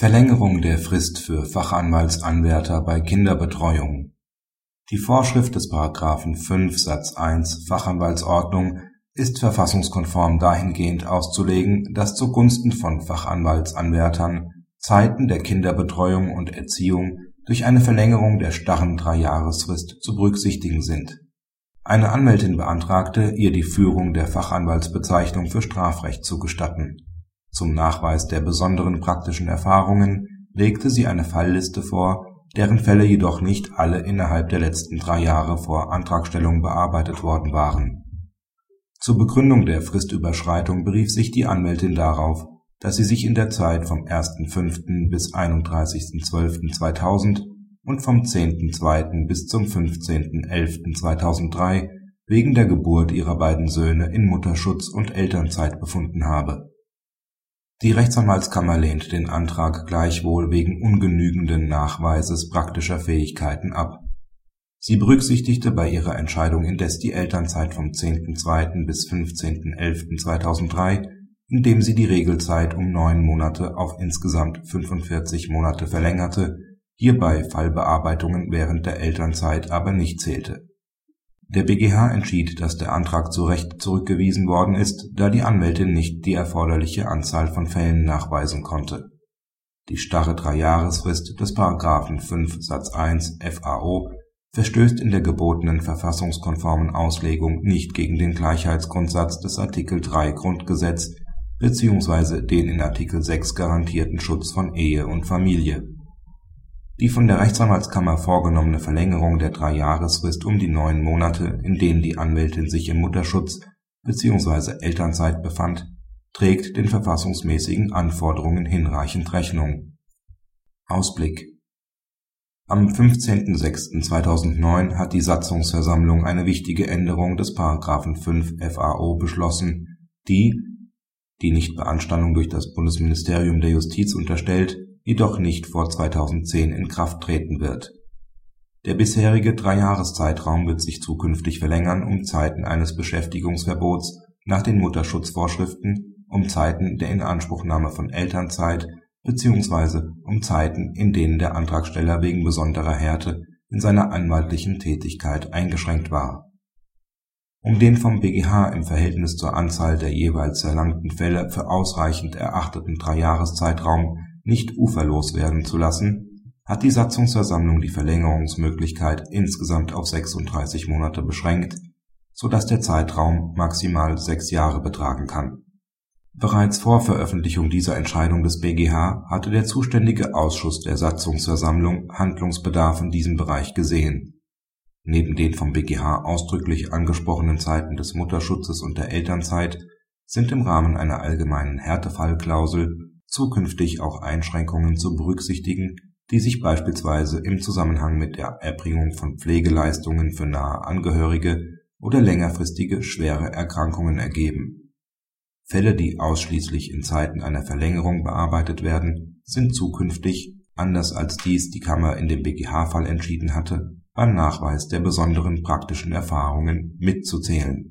Verlängerung der Frist für Fachanwaltsanwärter bei Kinderbetreuung Die Vorschrift des § 5 Satz 1 Fachanwaltsordnung ist verfassungskonform dahingehend auszulegen, dass zugunsten von Fachanwaltsanwärtern Zeiten der Kinderbetreuung und Erziehung durch eine Verlängerung der starren Dreijahresfrist zu berücksichtigen sind. Eine Anwältin beantragte, ihr die Führung der Fachanwaltsbezeichnung für Strafrecht zu gestatten zum Nachweis der besonderen praktischen Erfahrungen legte sie eine Fallliste vor, deren Fälle jedoch nicht alle innerhalb der letzten drei Jahre vor Antragstellung bearbeitet worden waren. Zur Begründung der Fristüberschreitung berief sich die Anwältin darauf, dass sie sich in der Zeit vom 1.5. bis 31.12.2000 und vom 10.2. bis zum 15.11.2003 wegen der Geburt ihrer beiden Söhne in Mutterschutz und Elternzeit befunden habe die Rechtsanwaltskammer lehnt den Antrag gleichwohl wegen ungenügenden Nachweises praktischer Fähigkeiten ab. Sie berücksichtigte bei ihrer Entscheidung indes die Elternzeit vom 10.2. bis 15.11.2003, indem sie die Regelzeit um neun Monate auf insgesamt 45 Monate verlängerte, hierbei Fallbearbeitungen während der Elternzeit aber nicht zählte der BGH entschied, dass der Antrag zu Recht zurückgewiesen worden ist, da die Anwältin nicht die erforderliche Anzahl von Fällen nachweisen konnte. Die starre Dreijahresfrist des § 5 Satz 1 FAO verstößt in der gebotenen verfassungskonformen Auslegung nicht gegen den Gleichheitsgrundsatz des Artikel 3 Grundgesetz bzw. den in Artikel 6 garantierten Schutz von Ehe und Familie die von der Rechtsanwaltskammer vorgenommene Verlängerung der Dreijahresfrist um die neun Monate, in denen die Anwältin sich im Mutterschutz bzw. Elternzeit befand, trägt den verfassungsmäßigen Anforderungen hinreichend Rechnung. Ausblick Am 15.06.2009 hat die Satzungsversammlung eine wichtige Änderung des § 5 FAO beschlossen, die, die Nichtbeanstandung durch das Bundesministerium der Justiz unterstellt jedoch nicht vor 2010 in Kraft treten wird. Der bisherige Dreijahreszeitraum wird sich zukünftig verlängern um Zeiten eines Beschäftigungsverbots nach den Mutterschutzvorschriften, um Zeiten der Inanspruchnahme von Elternzeit bzw. um Zeiten, in denen der Antragsteller wegen besonderer Härte in seiner anwaltlichen Tätigkeit eingeschränkt war. Um den vom BGH im Verhältnis zur Anzahl der jeweils erlangten Fälle für ausreichend erachteten Dreijahreszeitraum nicht uferlos werden zu lassen, hat die Satzungsversammlung die Verlängerungsmöglichkeit insgesamt auf 36 Monate beschränkt, so dass der Zeitraum maximal sechs Jahre betragen kann. Bereits vor Veröffentlichung dieser Entscheidung des BGH hatte der zuständige Ausschuss der Satzungsversammlung Handlungsbedarf in diesem Bereich gesehen. Neben den vom BGH ausdrücklich angesprochenen Zeiten des Mutterschutzes und der Elternzeit sind im Rahmen einer allgemeinen Härtefallklausel zukünftig auch Einschränkungen zu berücksichtigen, die sich beispielsweise im Zusammenhang mit der Erbringung von Pflegeleistungen für nahe Angehörige oder längerfristige schwere Erkrankungen ergeben. Fälle, die ausschließlich in Zeiten einer Verlängerung bearbeitet werden, sind zukünftig, anders als dies die Kammer in dem BGH-Fall entschieden hatte, beim Nachweis der besonderen praktischen Erfahrungen mitzuzählen